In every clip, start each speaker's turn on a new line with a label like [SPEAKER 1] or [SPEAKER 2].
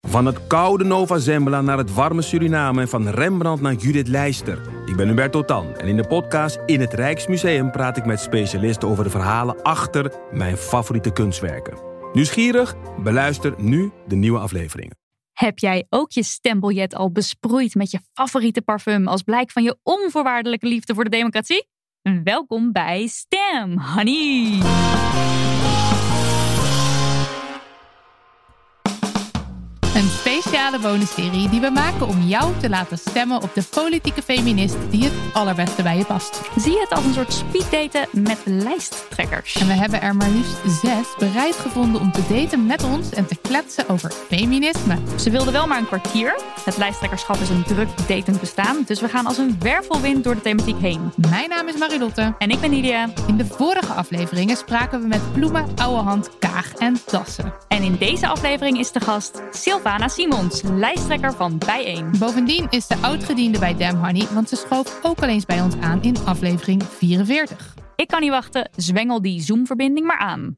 [SPEAKER 1] Van het koude Nova Zembla naar het warme Suriname en van Rembrandt naar Judith Leister. Ik ben Hubert Totan en in de podcast In het Rijksmuseum praat ik met specialisten over de verhalen achter mijn favoriete kunstwerken. Nieuwsgierig? Beluister nu de nieuwe afleveringen.
[SPEAKER 2] Heb jij ook je stembiljet al besproeid met je favoriete parfum als blijk van je onvoorwaardelijke liefde voor de democratie? Welkom bij Stem Honey.
[SPEAKER 3] Een speciale bonusserie die we maken om jou te laten stemmen op de politieke feminist die het allerbeste bij je past.
[SPEAKER 2] Zie het als een soort speeddaten met lijsttrekkers.
[SPEAKER 3] En we hebben er maar liefst zes bereid gevonden om te daten met ons en te kletsen over feminisme.
[SPEAKER 2] Ze wilden wel maar een kwartier. Het lijsttrekkerschap is een druk datend bestaan, dus we gaan als een wervelwind door de thematiek heen.
[SPEAKER 3] Mijn naam is Marilotte.
[SPEAKER 2] En ik ben Lydia.
[SPEAKER 3] In de vorige afleveringen spraken we met Bloemen, Ouwehand, Kaag en Dassen.
[SPEAKER 2] En in deze aflevering is de gast Sylvana Simons, lijsttrekker van Bijeen.
[SPEAKER 3] Bovendien is ze oudgediende bij Damn Honey, want ze schoof ook al eens bij ons aan in aflevering 44.
[SPEAKER 2] Ik kan niet wachten, zwengel die Zoom-verbinding maar aan.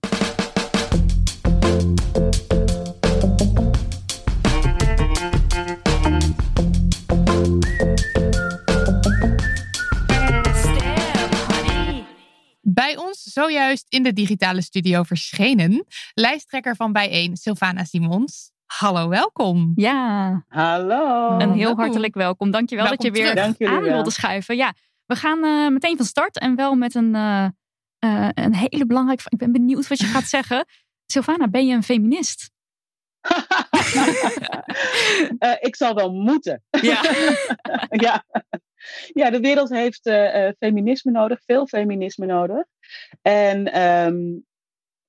[SPEAKER 3] Bij ons zojuist in de digitale studio verschenen lijsttrekker van Bijeen, Sylvana Simons. Hallo, welkom.
[SPEAKER 2] Ja.
[SPEAKER 4] Hallo.
[SPEAKER 2] Een heel hartelijk welkom. Dankjewel
[SPEAKER 3] Welkom
[SPEAKER 2] dat je weer.
[SPEAKER 4] Dank
[SPEAKER 2] aan wilde schuiven. Ja, we gaan eh, meteen van start en wel met een, eh, eh, een hele belangrijke... Ik ben benieuwd wat je gaat zeggen. Sylvana, ben je een feminist?
[SPEAKER 4] Eh, ik zal wel moeten.
[SPEAKER 2] Ja.
[SPEAKER 4] ja. ja, de wereld heeft eh, eh, feminisme nodig, veel feminisme nodig. En ehm,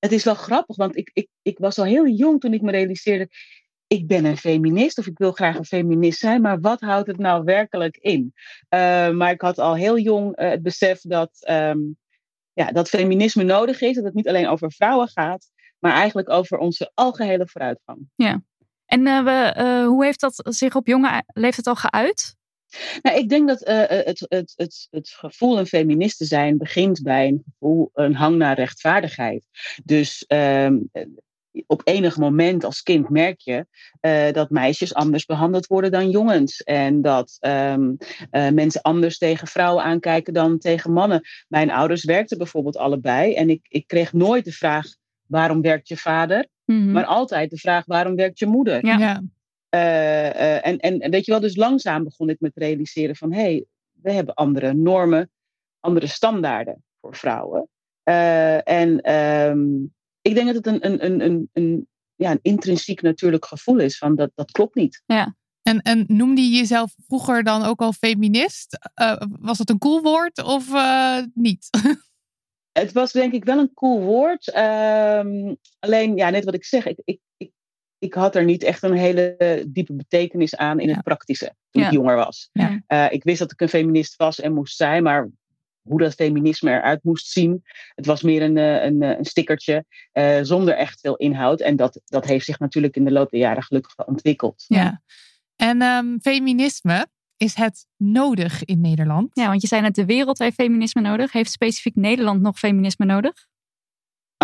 [SPEAKER 4] het is wel grappig, want ik, ik, ik was al heel jong toen ik me realiseerde. Ik ben een feminist of ik wil graag een feminist zijn, maar wat houdt het nou werkelijk in? Eh, maar ik had al heel jong eh, het besef dat, ehm, ja, dat feminisme nodig is, dat het niet alleen over vrouwen gaat, maar eigenlijk over onze algehele vooruitgang.
[SPEAKER 2] En eh, we, hoe heeft dat zich op jonge leeftijd al geuit?
[SPEAKER 4] Nou, ik denk dat eh, het, het, het, het gevoel een feminist te zijn begint bij een gevoel, een hang naar rechtvaardigheid. Dus ehm, op enig moment als kind merk je eh, dat meisjes anders behandeld worden dan jongens. En dat ehm, eh, mensen anders tegen vrouwen aankijken dan tegen mannen. Mijn ouders werkten bijvoorbeeld allebei. En ik, ik kreeg nooit de vraag: waarom werkt je vader?
[SPEAKER 2] Mhm.
[SPEAKER 4] Maar altijd de vraag: waarom werkt je moeder?
[SPEAKER 2] Ja.
[SPEAKER 4] Eh, eh, en, en en weet je wel, dus langzaam begon ik me te realiseren van hé, hey, we hebben andere normen, andere standaarden voor vrouwen. Eh, en ehm, ik denk dat het een, een, een, een, een, ja, een intrinsiek natuurlijk gevoel is van dat, dat klopt niet.
[SPEAKER 3] En, en noemde je jezelf vroeger dan ook al feminist? Eh, was dat een cool woord of eh, niet?
[SPEAKER 4] Het was denk ik wel een cool woord. ehm, alleen, ja, net wat ik zeg, ik, ik, ik, ik had er niet echt een hele diepe betekenis aan in
[SPEAKER 3] Ja.
[SPEAKER 4] het praktische toen
[SPEAKER 2] Ja.
[SPEAKER 4] ik jonger was.
[SPEAKER 3] Ja.
[SPEAKER 4] Eh, ik wist dat ik een feminist was en moest zijn, maar hoe dat feminisme eruit moest zien, het was meer een, eh, een, eh, een stickertje eh, zonder echt veel inhoud. En dat, dat heeft zich natuurlijk in de loop der jaren gelukkig wel ontwikkeld.
[SPEAKER 3] Ja. En ehm, feminisme, is het nodig in Nederland?
[SPEAKER 2] Ja, want je zei net, de wereld heeft feminisme nodig. Heeft specifiek Nederland nog feminisme nodig?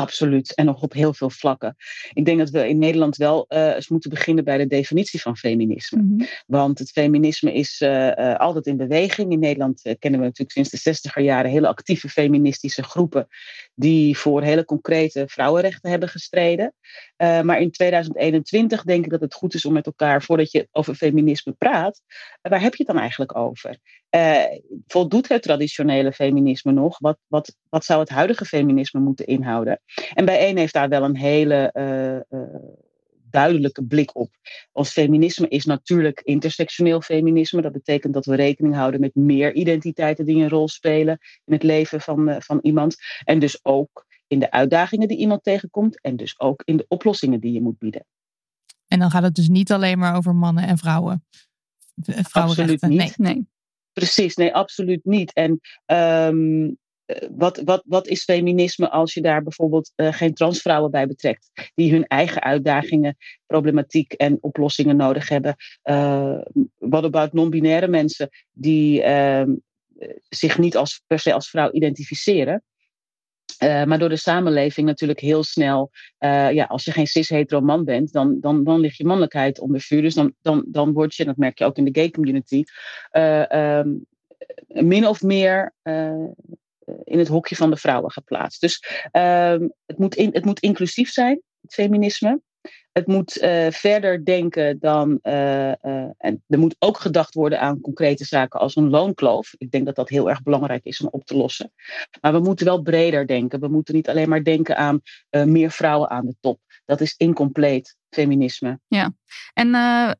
[SPEAKER 4] Absoluut. En nog op heel veel vlakken. Ik denk dat we in Nederland wel eh, eens moeten beginnen bij de definitie van feminisme.
[SPEAKER 2] Mhm.
[SPEAKER 4] Want het feminisme is eh, eh, altijd in beweging. In Nederland kennen we natuurlijk sinds de zestiger jaren hele actieve feministische groepen die voor hele concrete vrouwenrechten hebben gestreden. Eh, maar in 2021 denk ik dat het goed is om met elkaar, voordat je over feminisme praat, eh, waar heb je het dan eigenlijk over? Eh, voldoet het traditionele feminisme nog? Wat, wat, wat zou het huidige feminisme moeten inhouden? En bij één heeft daar wel een hele duidelijke blik op. Ons feminisme is natuurlijk intersectioneel feminisme. Dat betekent dat we rekening houden met meer identiteiten die een rol spelen in het leven van, uh, van iemand. En dus ook in de uitdagingen die iemand tegenkomt en dus ook in de oplossingen die je moet bieden.
[SPEAKER 3] En dan gaat het dus niet alleen maar over mannen en vrouwen.
[SPEAKER 4] Absoluut niet. Nee. nee. Precies, nee, absoluut niet. En um, wat, wat, wat is feminisme als je daar bijvoorbeeld uh, geen transvrouwen bij betrekt, die hun eigen uitdagingen, problematiek en oplossingen nodig hebben? Uh, wat about non-binaire mensen die uh, zich niet als, per se als vrouw identificeren? Uh, maar door de samenleving natuurlijk heel snel, ja, als je geen cis-hetero man bent, dan, dan, dan ligt je mannelijkheid onder vuur. Dus dan, dan, dan word je, dat merk je ook in de gay community, um, min of meer in het hokje van de vrouwen geplaatst. Dus ehm, het, moet in, het moet inclusief zijn, het feminisme. Het moet uh, verder denken dan. Uh, uh, en er moet ook gedacht worden aan concrete zaken als een loonkloof. Ik denk dat dat heel erg belangrijk is om op te lossen. Maar we moeten wel breder denken. We moeten niet alleen maar denken aan meer vrouwen aan de top. Dat is incompleet feminisme.
[SPEAKER 2] Ja, en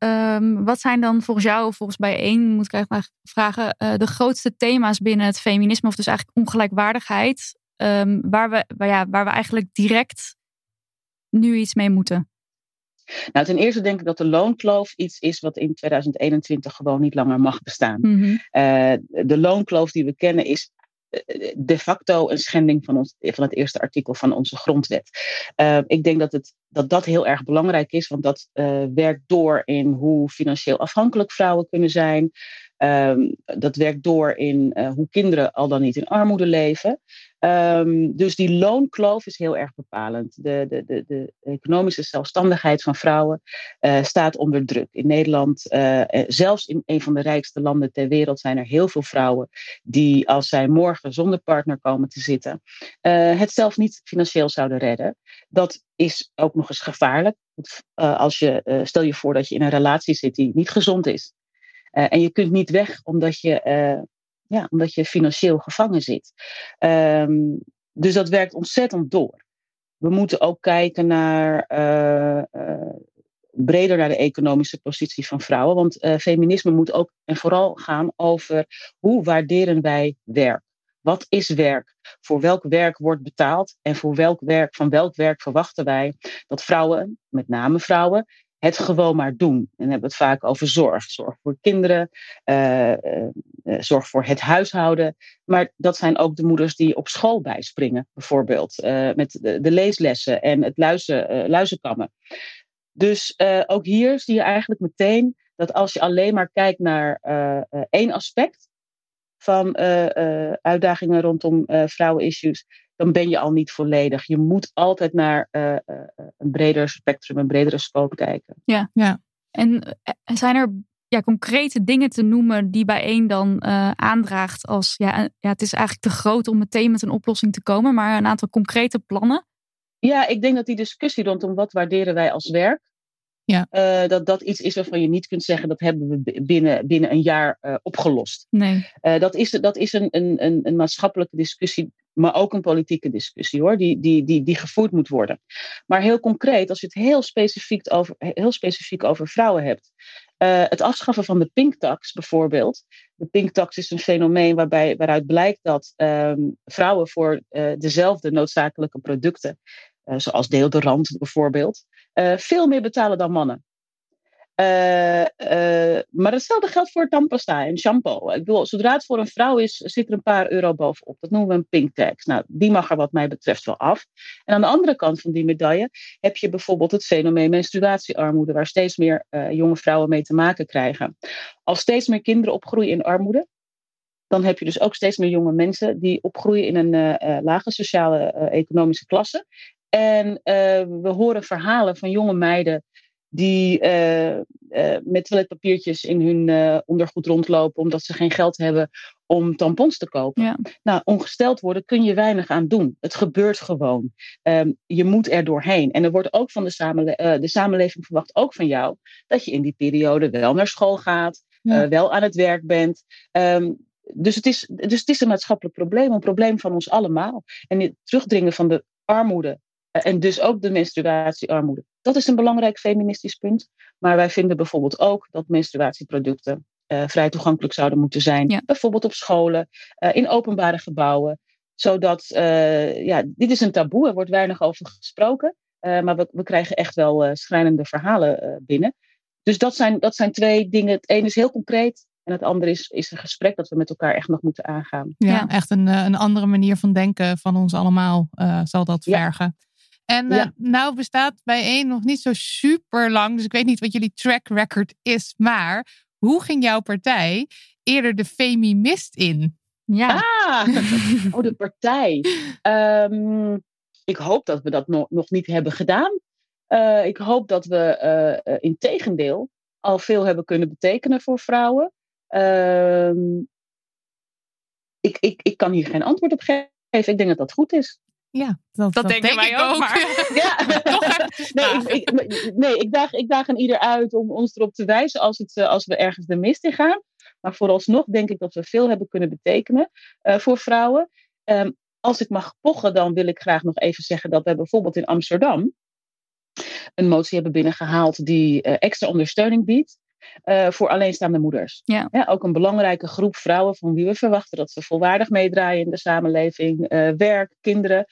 [SPEAKER 2] um, wat zijn dan volgens jou, volgens bij één, moet ik eigenlijk vragen, de grootste thema's binnen het feminisme, of dus eigenlijk ongelijkwaardigheid, um, waar, we, waar, ja, waar we eigenlijk direct nu iets mee moeten?
[SPEAKER 4] Nou, ten eerste denk ik dat de loonkloof iets is wat in 2021 gewoon niet langer mag bestaan. Mm -hmm. uh, de loonkloof die we kennen is eh, de facto een schending van, ons, van het eerste artikel van onze grondwet. Uh, ik denk dat, het, dat dat heel erg belangrijk is, want dat uh, werkt door in hoe financieel afhankelijk vrouwen kunnen zijn. Um, dat werkt door in uh, hoe kinderen al dan niet in armoede leven. Um, dus die loonkloof is heel erg bepalend. De, de, de, de economische zelfstandigheid van vrouwen uh, staat onder druk. In Nederland, uh, zelfs in een van de rijkste landen ter wereld, zijn er heel veel vrouwen die, als zij morgen zonder partner komen te zitten, uh, het zelf niet financieel zouden redden. Dat is ook nog eens gevaarlijk. als je, stel je voor dat je in een relatie zit die niet gezond is. en je kunt niet weg omdat je ja, omdat je financieel gevangen zit. Um, dus dat werkt ontzettend door. We moeten ook kijken naar. Uh, uh, breder naar de economische positie van vrouwen. Want uh, feminisme moet ook en vooral gaan over hoe waarderen wij werk. Wat is werk? Voor welk werk wordt betaald? En voor welk werk, van welk werk verwachten wij dat vrouwen, met name vrouwen, het gewoon maar doen. En dan hebben we het vaak over zorg. Zorg voor kinderen, uh, uh, zorg voor het huishouden. Maar dat zijn ook de moeders die op school bijspringen, bijvoorbeeld. Met de, de, leeslessen en het luizen, luizenkammen. Dus ook hier zie je eigenlijk meteen dat als je alleen maar kijkt naar één aspect van uitdagingen rondom vrouwen-issues, dan ben je al niet volledig. Je moet altijd naar uh, uh, een breder spectrum, een bredere scope kijken.
[SPEAKER 2] Ja, ja. En zijn er ja, concrete dingen te noemen die bijeen dan uh, aandraagt als ja, ja, het is eigenlijk te groot om meteen met een oplossing te komen, maar een aantal concrete plannen?
[SPEAKER 4] Ja, ik denk dat die discussie rondom wat waarderen wij als werk, ja. Uh, dat dat iets is waarvan je niet kunt zeggen dat hebben we binnen, binnen een jaar uh, opgelost. Nee. Dat is, dat is een, een, een, maatschappelijke discussie, maar ook een politieke discussie hoor, die, die, die, die gevoerd moet worden. Maar heel concreet, als je het heel specifiek over, heel specifiek over vrouwen hebt. het afschaffen van de pink tax bijvoorbeeld. De pink tax is een fenomeen waarbij, waaruit blijkt dat um, vrouwen voor dezelfde noodzakelijke producten, zoals deodorant bijvoorbeeld, uh, veel meer betalen dan mannen. Uh, uh, maar hetzelfde geldt voor tandpasta en shampoo. Ik bedoel, zodra het voor een vrouw is, zit er een paar euro bovenop. Dat noemen we een pink tax. Nou, die mag er wat mij betreft wel af. En aan de andere kant van die medaille heb je bijvoorbeeld het fenomeen menstruatiearmoede, waar steeds meer uh, jonge vrouwen mee te maken krijgen. Als steeds meer kinderen opgroeien in armoede, dan heb je dus ook steeds meer jonge mensen die opgroeien in een lage sociale economische klasse. En we horen verhalen van jonge meiden die uh, uh, met toiletpapiertjes in hun ondergoed rondlopen omdat ze geen geld hebben om tampons te kopen. Ja. Nou, ongesteld worden kun je weinig aan doen. Het gebeurt gewoon. Um, je moet er doorheen. En er wordt ook van de, samenle de samenleving verwacht, ook van jou, dat je in die periode wel naar school gaat, ja. wel aan het werk bent. Um, dus het, is, dus het is een maatschappelijk probleem, een probleem van ons allemaal. En het terugdringen van de armoede en dus ook de menstruatiearmoede Dat is een belangrijk feministisch punt. Maar wij vinden bijvoorbeeld ook dat menstruatieproducten uh, vrij toegankelijk zouden moeten zijn. Bijvoorbeeld op scholen, uh, in openbare gebouwen. Zodat, uh, ja, dit is een taboe, er wordt weinig over gesproken. maar we, we, krijgen echt wel schrijnende verhalen binnen. Dus dat zijn, dat zijn twee dingen. Het ene is heel concreet en het andere is, is een gesprek dat we met elkaar echt nog moeten aangaan.
[SPEAKER 3] Ja, echt een, een andere manier van denken van ons allemaal zal dat vergen. En uh, nou bestaat bijeen nog niet zo super lang. Dus ik weet niet wat jullie track record is. Maar hoe ging jouw partij eerder de Femimist in?
[SPEAKER 4] Ja. Ah, oh, de partij. Um, ik hoop dat we dat nog, nog niet hebben gedaan. Uh, ik hoop dat we uh, in tegendeel al veel hebben kunnen betekenen voor vrouwen. Uh, ik, ik, ik kan hier geen antwoord op geven. Ik denk dat dat goed is.
[SPEAKER 3] Ja, dat, dat, denken denk wij ook. Maar. Ja.
[SPEAKER 4] nee, ik, ik, nee ik, daag, ik daag aan ieder uit om ons erop te wijzen als, het, eh, als we ergens de mist in gaan. Maar vooralsnog denk ik dat we veel hebben kunnen betekenen uh, voor vrouwen. Um, als ik mag pochen, dan wil ik graag nog even zeggen dat we bijvoorbeeld in Amsterdam een motie hebben binnengehaald die uh, extra ondersteuning biedt uh, voor alleenstaande moeders. Ja. ja. ook een belangrijke groep vrouwen van wie we verwachten dat ze volwaardig meedraaien in de samenleving. Uh, werk, kinderen.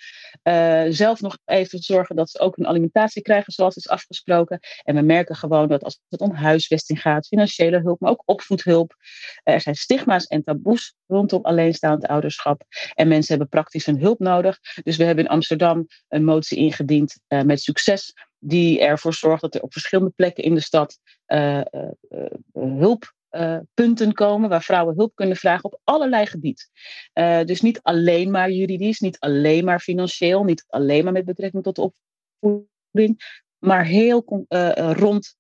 [SPEAKER 4] Uh, zelf nog even zorgen dat ze ook een alimentatie krijgen zoals is afgesproken. En we merken gewoon dat als het om huisvesting gaat, financiële hulp, maar ook opvoedhulp. er zijn stigma's en taboes rondom alleenstaand ouderschap. En mensen hebben praktisch een hulp nodig. Dus we hebben in Amsterdam een motie ingediend met succes die ervoor zorgt dat er op verschillende plekken in de stad uh, hulppunten komen waar vrouwen hulp kunnen vragen op allerlei gebieden. dus niet alleen maar juridisch, niet alleen maar financieel, niet alleen maar met betrekking tot de opvoeding, maar heel rond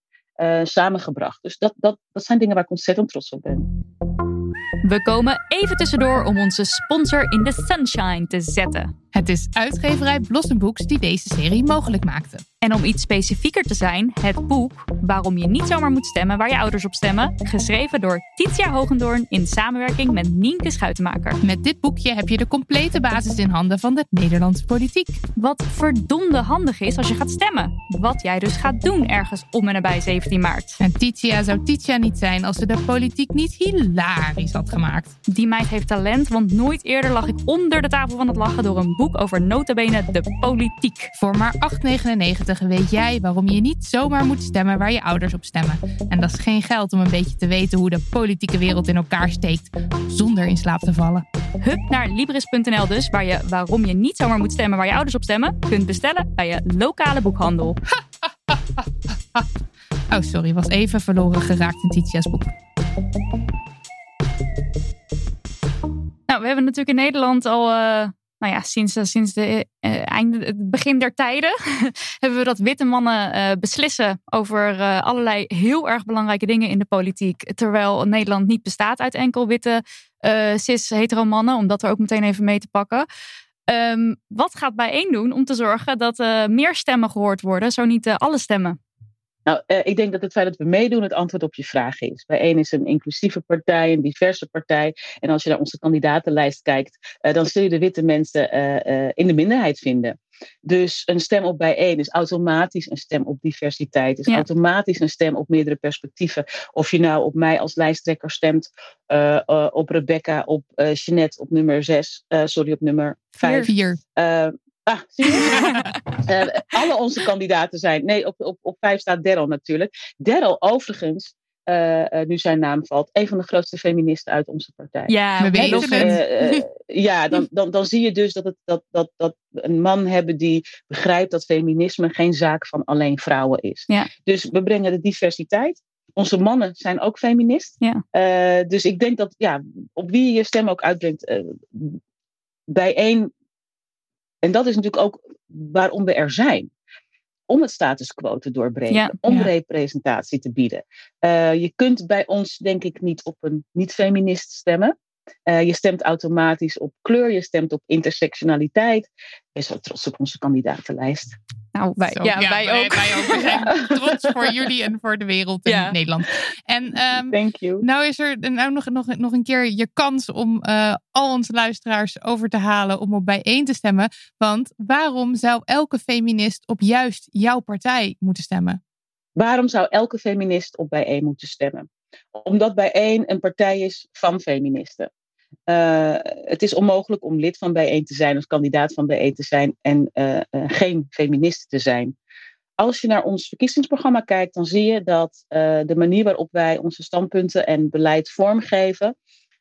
[SPEAKER 4] samengebracht. Dus dat, dat, dat zijn dingen waar ik ontzettend trots op ben.
[SPEAKER 2] We komen even tussendoor om onze sponsor in de sunshine te zetten.
[SPEAKER 3] Het is uitgeverij Blossom Books die deze serie mogelijk maakte.
[SPEAKER 2] En om iets specifieker te zijn, het boek Waarom je niet zomaar moet stemmen waar je ouders op stemmen, geschreven door Titia Hogendoorn in samenwerking met Nienke Schuitenmaker.
[SPEAKER 3] Met dit boekje heb je de complete basis in handen van de Nederlandse politiek.
[SPEAKER 2] Wat verdomde handig is als je gaat stemmen. Wat jij dus gaat doen ergens om en nabij 17 maart.
[SPEAKER 3] En Titia zou Titia niet zijn als ze de politiek niet hilarisch had gemaakt.
[SPEAKER 2] Die meid heeft talent, want nooit eerder lag ik onder de tafel van het lachen door een boek over notabene de politiek.
[SPEAKER 3] Voor maar 8,99 weet jij waarom je niet zomaar moet stemmen waar je ouders op stemmen. En dat is geen geld om een beetje te weten hoe de politieke wereld in elkaar steekt zonder in slaap te vallen.
[SPEAKER 2] Hup naar Libris.nl dus, waar je waarom je niet zomaar moet stemmen waar je ouders op stemmen, kunt bestellen bij je lokale boekhandel.
[SPEAKER 3] oh, sorry, was even verloren geraakt in Titia's boek.
[SPEAKER 2] Nou, we hebben natuurlijk in Nederland al uh, nou ja, sinds, eh, sinds de, uh, het begin der tijden hebben we dat witte mannen beslissen over allerlei heel erg belangrijke dingen in de politiek. Terwijl Nederland niet bestaat uit enkel witte cis-hetero mannen, om dat er ook meteen even mee te pakken. Um, wat gaat bijeen doen om te zorgen dat meer stemmen gehoord worden, zo niet alle stemmen?
[SPEAKER 4] Nou, eh, ik denk dat het feit dat we meedoen het antwoord op je vraag is. Bij één is een inclusieve partij, een diverse partij. En als je naar onze kandidatenlijst kijkt, uh, dan zul je de witte mensen uh, in de minderheid vinden. Dus een stem op bijeen is automatisch een stem op diversiteit. Is automatisch een stem op meerdere perspectieven. Of je nou op mij als lijsttrekker stemt, op Rebecca, op Jeanette op nummer 6, sorry, op nummer 5.
[SPEAKER 3] 4.
[SPEAKER 4] Ah, zie je? uh, alle onze kandidaten zijn. Nee, op, op, op vijf staat Daryl natuurlijk. Daryl, overigens, uh, uh, nu zijn naam valt, een van de grootste feministen uit onze partij.
[SPEAKER 3] Ja, we weten
[SPEAKER 4] het. ja, dan, dan, dan zie je dus dat, het, dat, dat, dat een man hebben die begrijpt dat feminisme geen zaak van alleen vrouwen is. Ja. Dus we brengen de diversiteit. Onze mannen zijn ook feminist. Ja. dus ik denk dat ja, op wie je je stem ook uitbrengt, bij één en dat is natuurlijk ook waarom we er zijn. Om het status quo te doorbreken, om representatie te bieden. Uh, je kunt bij ons, denk ik, niet op een niet-feminist stemmen. Uh, je stemt automatisch op kleur, je stemt op intersectionaliteit. Wees zo trots op onze kandidatenlijst.
[SPEAKER 2] Nou, wij,
[SPEAKER 3] Zo,
[SPEAKER 2] ja, wij ook.
[SPEAKER 3] Wij ook. We zijn trots voor jullie en voor de wereld in
[SPEAKER 2] Ja.
[SPEAKER 3] Nederland. En ehm,
[SPEAKER 4] Thank you.
[SPEAKER 3] nou is er nou nog, nog, nog een keer je kans om eh, al onze luisteraars over te halen om op bijeen te stemmen. Want waarom zou elke feminist op juist jouw partij moeten stemmen?
[SPEAKER 4] Waarom zou elke feminist op bijeen moeten stemmen? Omdat bijeen een partij is van feministen. Eh, het is onmogelijk om lid van bijeen te zijn, of kandidaat van bijeen te zijn en eh, eh, geen feminist te zijn. Als je naar ons verkiezingsprogramma kijkt, dan zie je dat de manier waarop wij onze standpunten en beleid vormgeven,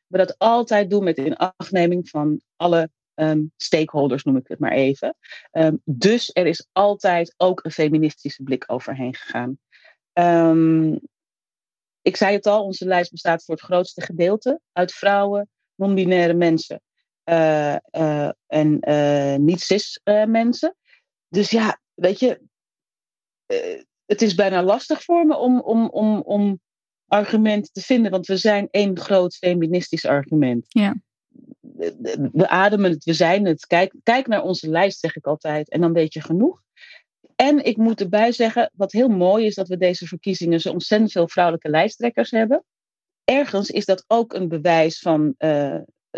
[SPEAKER 4] we dat altijd doen met inachtneming van alle ehm, stakeholders, noem ik het maar even. Ehm, dus er is altijd ook een feministische blik overheen gegaan. Ehm, ik zei het al, onze lijst bestaat voor het grootste gedeelte uit vrouwen, non-binaire mensen eh, eh, en eh, niet-cis mensen. Dus ja, weet je, het is bijna lastig voor me om, om, om, om argumenten te vinden, want we zijn één groot feministisch argument.
[SPEAKER 2] Ja.
[SPEAKER 4] We ademen het, we zijn het. Kijk, kijk naar onze lijst, zeg ik altijd, en dan weet je genoeg. En ik moet erbij zeggen, wat heel mooi is, dat we deze verkiezingen zo ontzettend veel vrouwelijke lijsttrekkers hebben. Ergens is dat ook een bewijs van eh,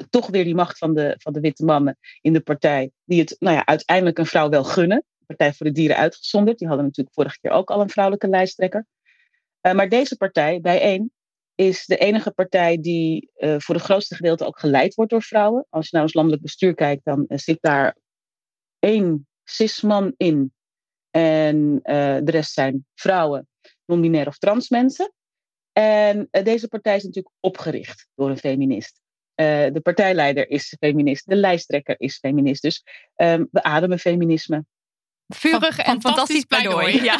[SPEAKER 4] toch weer die macht van de, van de witte mannen in de partij, die het nou ja, uiteindelijk een vrouw wel gunnen. Partij voor de Dieren uitgezonderd, die hadden natuurlijk vorige keer ook al een vrouwelijke lijsttrekker. Eh, maar deze partij, bijeen, is de enige partij die eh, voor het grootste gedeelte ook geleid wordt door vrouwen. Als je naar ons landelijk bestuur kijkt, dan zit daar één cis-man in. En de rest zijn vrouwen, non-binair of trans mensen. En eh, deze partij is natuurlijk opgericht door een feminist. Eh, de partijleider is feminist, de lijsttrekker is feminist. Dus ehm, we ademen feminisme.
[SPEAKER 2] Vurig en fantastisch
[SPEAKER 3] fantastisch pleidooi.
[SPEAKER 2] pleidooi. Ja.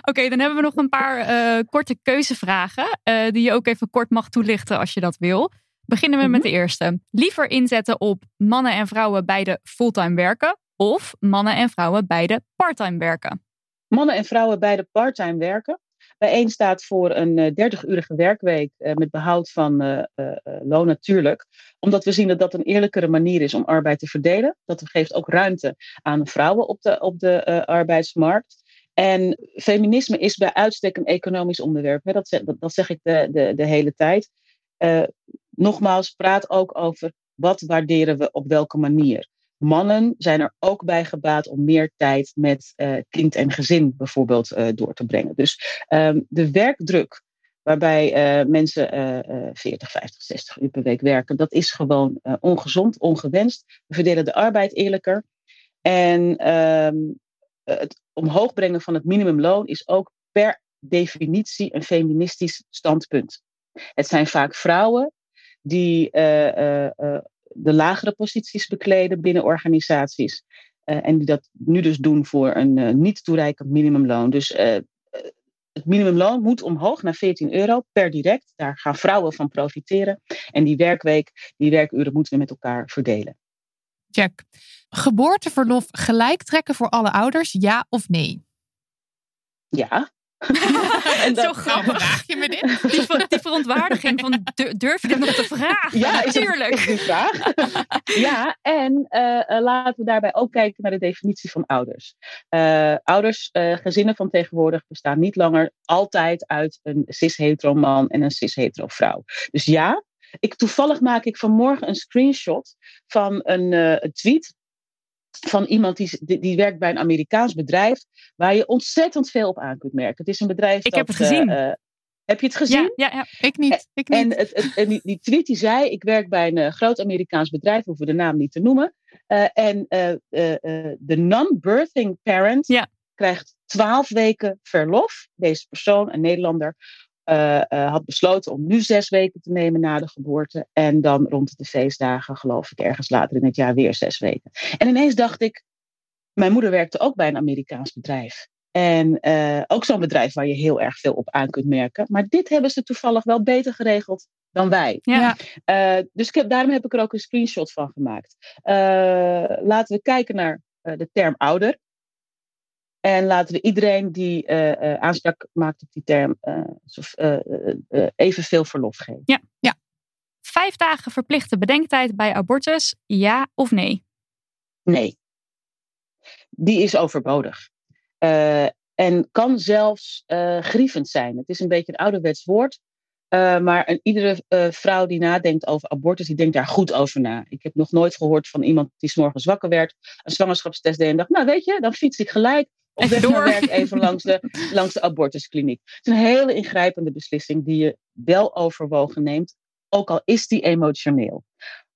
[SPEAKER 2] Oké, dan hebben we nog een paar eh, korte keuzevragen. eh, die je ook even kort mag toelichten als je dat wil. Beginnen we met de eerste. Liever inzetten op mannen en vrouwen beide fulltime werken. Of mannen en vrouwen beide parttime werken.
[SPEAKER 4] Mannen en vrouwen beide parttime werken. Bijeen staat voor een eh, 30-urige werkweek eh, met behoud van eh, eh, eh, loon natuurlijk. Omdat we zien dat dat een eerlijkere manier is om arbeid te verdelen. Dat geeft ook ruimte aan vrouwen op de, op de eh, arbeidsmarkt. En feminisme is bij uitstek een economisch onderwerp. Dat, zeg, dat, zeg ik de, de, de hele tijd. Eh, nogmaals, praat ook over wat waarderen we op welke manier. Mannen zijn er ook bij gebaat om meer tijd met eh, kind en gezin bijvoorbeeld eh, door te brengen. Dus ehm, de werkdruk waarbij eh, mensen eh, eh, 40, 50, 60 uur per week werken, dat is gewoon ongezond, ongewenst. We verdelen de arbeid eerlijker. En ehm, het omhoog brengen van het minimumloon is ook per definitie een feministisch standpunt. Het zijn vaak vrouwen die de lagere posities bekleden binnen organisaties. Eh, en die dat nu dus doen voor een eh, niet toereikend minimumloon. Dus eh, het minimumloon moet omhoog naar 14 euro per direct. Daar gaan vrouwen van profiteren. En die werkweek, die werkuren moeten we met elkaar verdelen.
[SPEAKER 3] Check. Geboorteverlof gelijk trekken voor alle ouders, ja of nee?
[SPEAKER 4] Ja.
[SPEAKER 2] En
[SPEAKER 4] dat-
[SPEAKER 2] Zo grappig.
[SPEAKER 3] Vraag je me dit?
[SPEAKER 2] Die, ver- die verontwaardiging van du- durf je dit nog te vragen?
[SPEAKER 4] Ja,
[SPEAKER 2] natuurlijk.
[SPEAKER 4] is vraag. ja, en eh, eh, laten we daarbij ook kijken naar de definitie van ouders. Eh, ouders, gezinnen van tegenwoordig bestaan niet langer altijd uit een cis-hetero man en een cis-hetero vrouw. Dus ja, ik, toevallig maak ik vanmorgen een screenshot van een, een tweet van iemand die, die, werkt bij een Amerikaans bedrijf, waar je ontzettend veel op aan kunt merken. Het is een bedrijf
[SPEAKER 2] Ik
[SPEAKER 4] dat,
[SPEAKER 2] heb het gezien.
[SPEAKER 4] eh, eh, heb je het gezien?
[SPEAKER 2] Ja, ja, ja.
[SPEAKER 3] Ik niet. Ik niet.
[SPEAKER 4] En, het, het, en die, tweet die zei, ik werk bij een eh, groot Amerikaans bedrijf, hoeven we de naam niet te noemen. En de non-birthing parent
[SPEAKER 2] Ja.
[SPEAKER 4] krijgt twaalf weken verlof. Deze persoon, een Nederlander, eh, eh, had besloten om nu zes weken te nemen na de geboorte. En dan rond de feestdagen, geloof ik, ergens later in het jaar weer zes weken. En ineens dacht ik, mijn moeder werkte ook bij een Amerikaans bedrijf. En eh, ook zo'n bedrijf waar je heel erg veel op aan kunt merken. Maar dit hebben ze toevallig wel beter geregeld dan wij.
[SPEAKER 2] Ja.
[SPEAKER 3] Ja.
[SPEAKER 4] Eh, dus ik heb, daarom heb ik er ook een screenshot van gemaakt. Eh, laten we kijken naar eh, de term ouder. En laten we iedereen die eh, aanspraak maakt op die term eh, eh, evenveel verlof geven.
[SPEAKER 2] Vijf dagen verplichte bedenktijd bij abortus, ja of nee?
[SPEAKER 4] Nee. die is overbodig. Uh, en kan zelfs uh, grievend zijn. Het is een beetje een ouderwets woord. Uh, maar een, iedere vrouw die nadenkt over abortus, die denkt daar goed over na. Ik heb nog nooit gehoord van iemand die s morgens wakker werd, een zwangerschapstest deed en dacht, nou weet je, dan fiets ik gelijk op weg naar werk even langs de, langs de abortuskliniek. Het is een hele ingrijpende beslissing die je wel overwogen neemt, ook al is die emotioneel.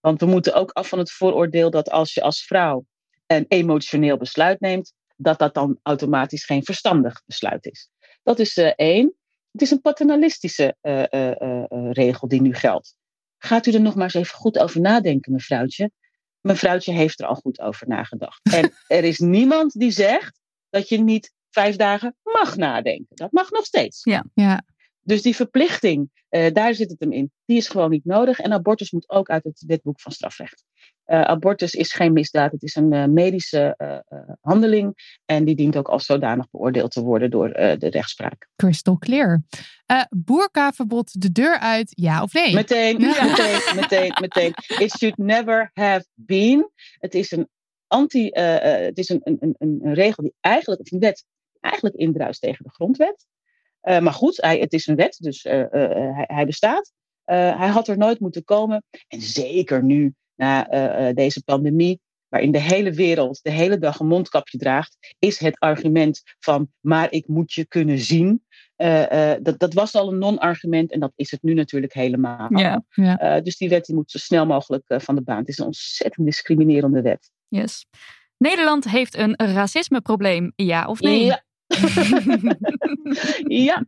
[SPEAKER 4] Want we moeten ook af van het vooroordeel dat als je als vrouw een emotioneel besluit neemt, dat dat dan automatisch geen verstandig besluit is. Dat is uh, één. Het is een paternalistische uh, uh, regel die nu geldt. Gaat u er nog maar eens even goed over nadenken, mevrouwtje? Mevrouwtje heeft er al goed over nagedacht. En er is niemand die zegt dat je niet vijf dagen mag nadenken. Dat mag nog steeds.
[SPEAKER 2] Ja. ja.
[SPEAKER 4] Dus die verplichting, uh, daar zit het hem in. Die is gewoon niet nodig. En abortus moet ook uit het wetboek van strafrecht. Uh, abortus is geen misdaad, het is een uh, medische handeling. En die dient ook als zodanig beoordeeld te worden door de rechtspraak.
[SPEAKER 3] Crystal clear. boerkaverbod de deur uit, ja of nee?
[SPEAKER 4] Meteen, meteen, meteen, meteen. It should never have been. Het is een anti, het is een, een, een, een regel die eigenlijk, of een wet, eigenlijk indruist tegen de grondwet. Uh, maar goed, hij, het is een wet, dus uh, hij, hij, bestaat. hij had er nooit moeten komen. En zeker nu, na deze pandemie, waarin de hele wereld de hele dag een mondkapje draagt, is het argument van, maar ik moet je kunnen zien. dat, dat was al een non-argument en dat is het nu natuurlijk helemaal.
[SPEAKER 2] Ja, ja.
[SPEAKER 4] dus die wet die moet zo snel mogelijk van de baan. Het is een ontzettend discriminerende wet.
[SPEAKER 2] Yes. Nederland heeft een racismeprobleem, ja of nee?
[SPEAKER 4] Ja. ja,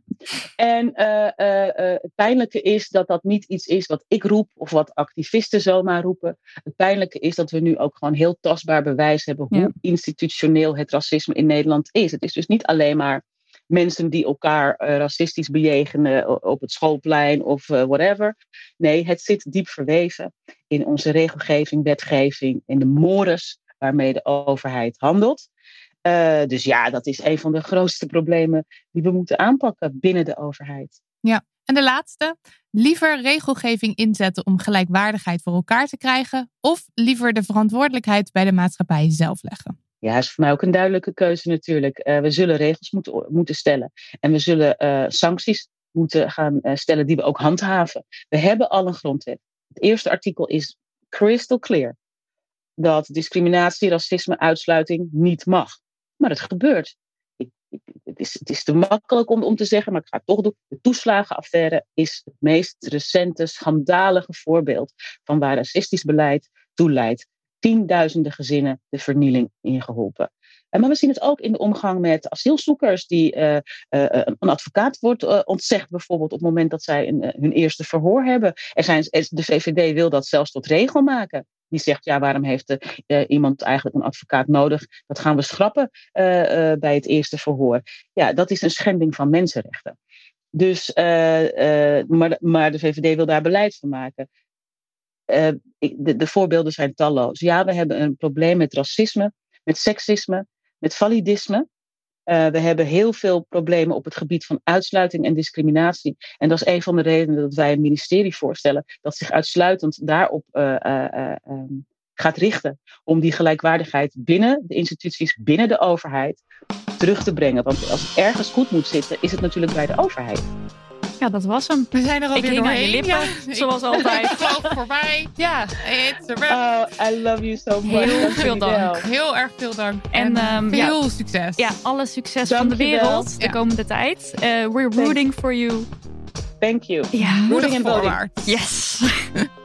[SPEAKER 4] en uh, uh, het pijnlijke is dat dat niet iets is wat ik roep of wat activisten zomaar roepen. Het pijnlijke is dat we nu ook gewoon heel tastbaar bewijs hebben hoe ja. institutioneel het racisme in Nederland is. Het is dus niet alleen maar mensen die elkaar racistisch bejegenen op het schoolplein of whatever. Nee, het zit diep verweven in onze regelgeving, wetgeving, in de mores waarmee de overheid handelt. Uh, dus ja, dat is een van de grootste problemen die we moeten aanpakken binnen de overheid.
[SPEAKER 3] Ja, en de laatste. Liever regelgeving inzetten om gelijkwaardigheid voor elkaar te krijgen, of liever de verantwoordelijkheid bij de maatschappij zelf leggen?
[SPEAKER 4] Ja, is voor mij ook een duidelijke keuze natuurlijk. Uh, we zullen regels moeten, moeten stellen en we zullen uh, sancties moeten gaan stellen die we ook handhaven. We hebben al een grondwet. Het eerste artikel is crystal clear dat discriminatie, racisme, uitsluiting niet mag. Maar het gebeurt. Het, is, het is te makkelijk om, om te zeggen, maar ik ga het toch doen. De toeslagenaffaire is het meest recente, schandalige voorbeeld van waar racistisch beleid toe leidt. Tienduizenden gezinnen de vernieling ingeholpen. Maar we zien het ook in de omgang met asielzoekers, die uh, uh, een advocaat wordt ontzegd, bijvoorbeeld op het moment dat zij een, hun eerste verhoor hebben. Er de VVD wil dat zelfs tot regel maken die zegt, ja, waarom heeft iemand eigenlijk een advocaat nodig? Dat gaan we schrappen bij het eerste verhoor. Ja, dat is een schending van mensenrechten. Dus, maar, maar de VVD wil daar beleid van maken. De, de, voorbeelden zijn talloos. Ja, we hebben een probleem met racisme, met seksisme, met validisme. Uh, we hebben heel veel problemen op het gebied van uitsluiting en discriminatie. En dat is een van de redenen dat wij een ministerie voorstellen dat zich uitsluitend daarop uh, uh, um, gaat richten. Om die gelijkwaardigheid binnen de instituties, binnen de overheid terug te brengen. Want als het ergens goed moet zitten, is het natuurlijk bij de overheid.
[SPEAKER 2] Ja, dat was hem.
[SPEAKER 3] We zijn er alweer doorheen.
[SPEAKER 2] Aan je lippen, ja, zoals altijd.
[SPEAKER 3] Vloog voorbij. Ja, it's a
[SPEAKER 4] wrap. Oh, I love you so much.
[SPEAKER 2] Heel veel dank.
[SPEAKER 3] Heel erg veel dank.
[SPEAKER 2] En, en um,
[SPEAKER 3] veel
[SPEAKER 2] ja,
[SPEAKER 3] succes.
[SPEAKER 2] Ja, alle succes dank van de wereld de ja. komende tijd. Uh, we're rooting for you.
[SPEAKER 4] Thank you.
[SPEAKER 2] Ja,
[SPEAKER 3] rooting and voting.
[SPEAKER 2] Yes.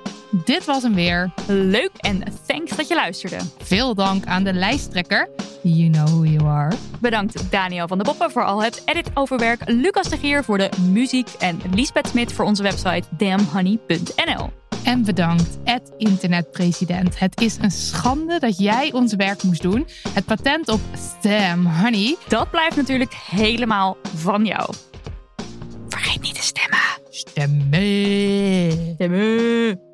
[SPEAKER 3] Dit was hem weer.
[SPEAKER 2] Leuk en thanks dat je luisterde.
[SPEAKER 3] Veel dank aan de lijsttrekker. You know who you are.
[SPEAKER 2] Bedankt Daniel van der Boppen voor al het editoverwerk. Lucas de Gier voor de muziek. En Lisbeth Smit voor onze website damnhoney.nl.
[SPEAKER 3] En bedankt, Ed internetpresident. Het is een schande dat jij ons werk moest doen. Het patent op Stem Honey.
[SPEAKER 2] Dat blijft natuurlijk helemaal van jou. Vergeet niet te stemmen.
[SPEAKER 3] Stemmen.
[SPEAKER 2] Stemmen.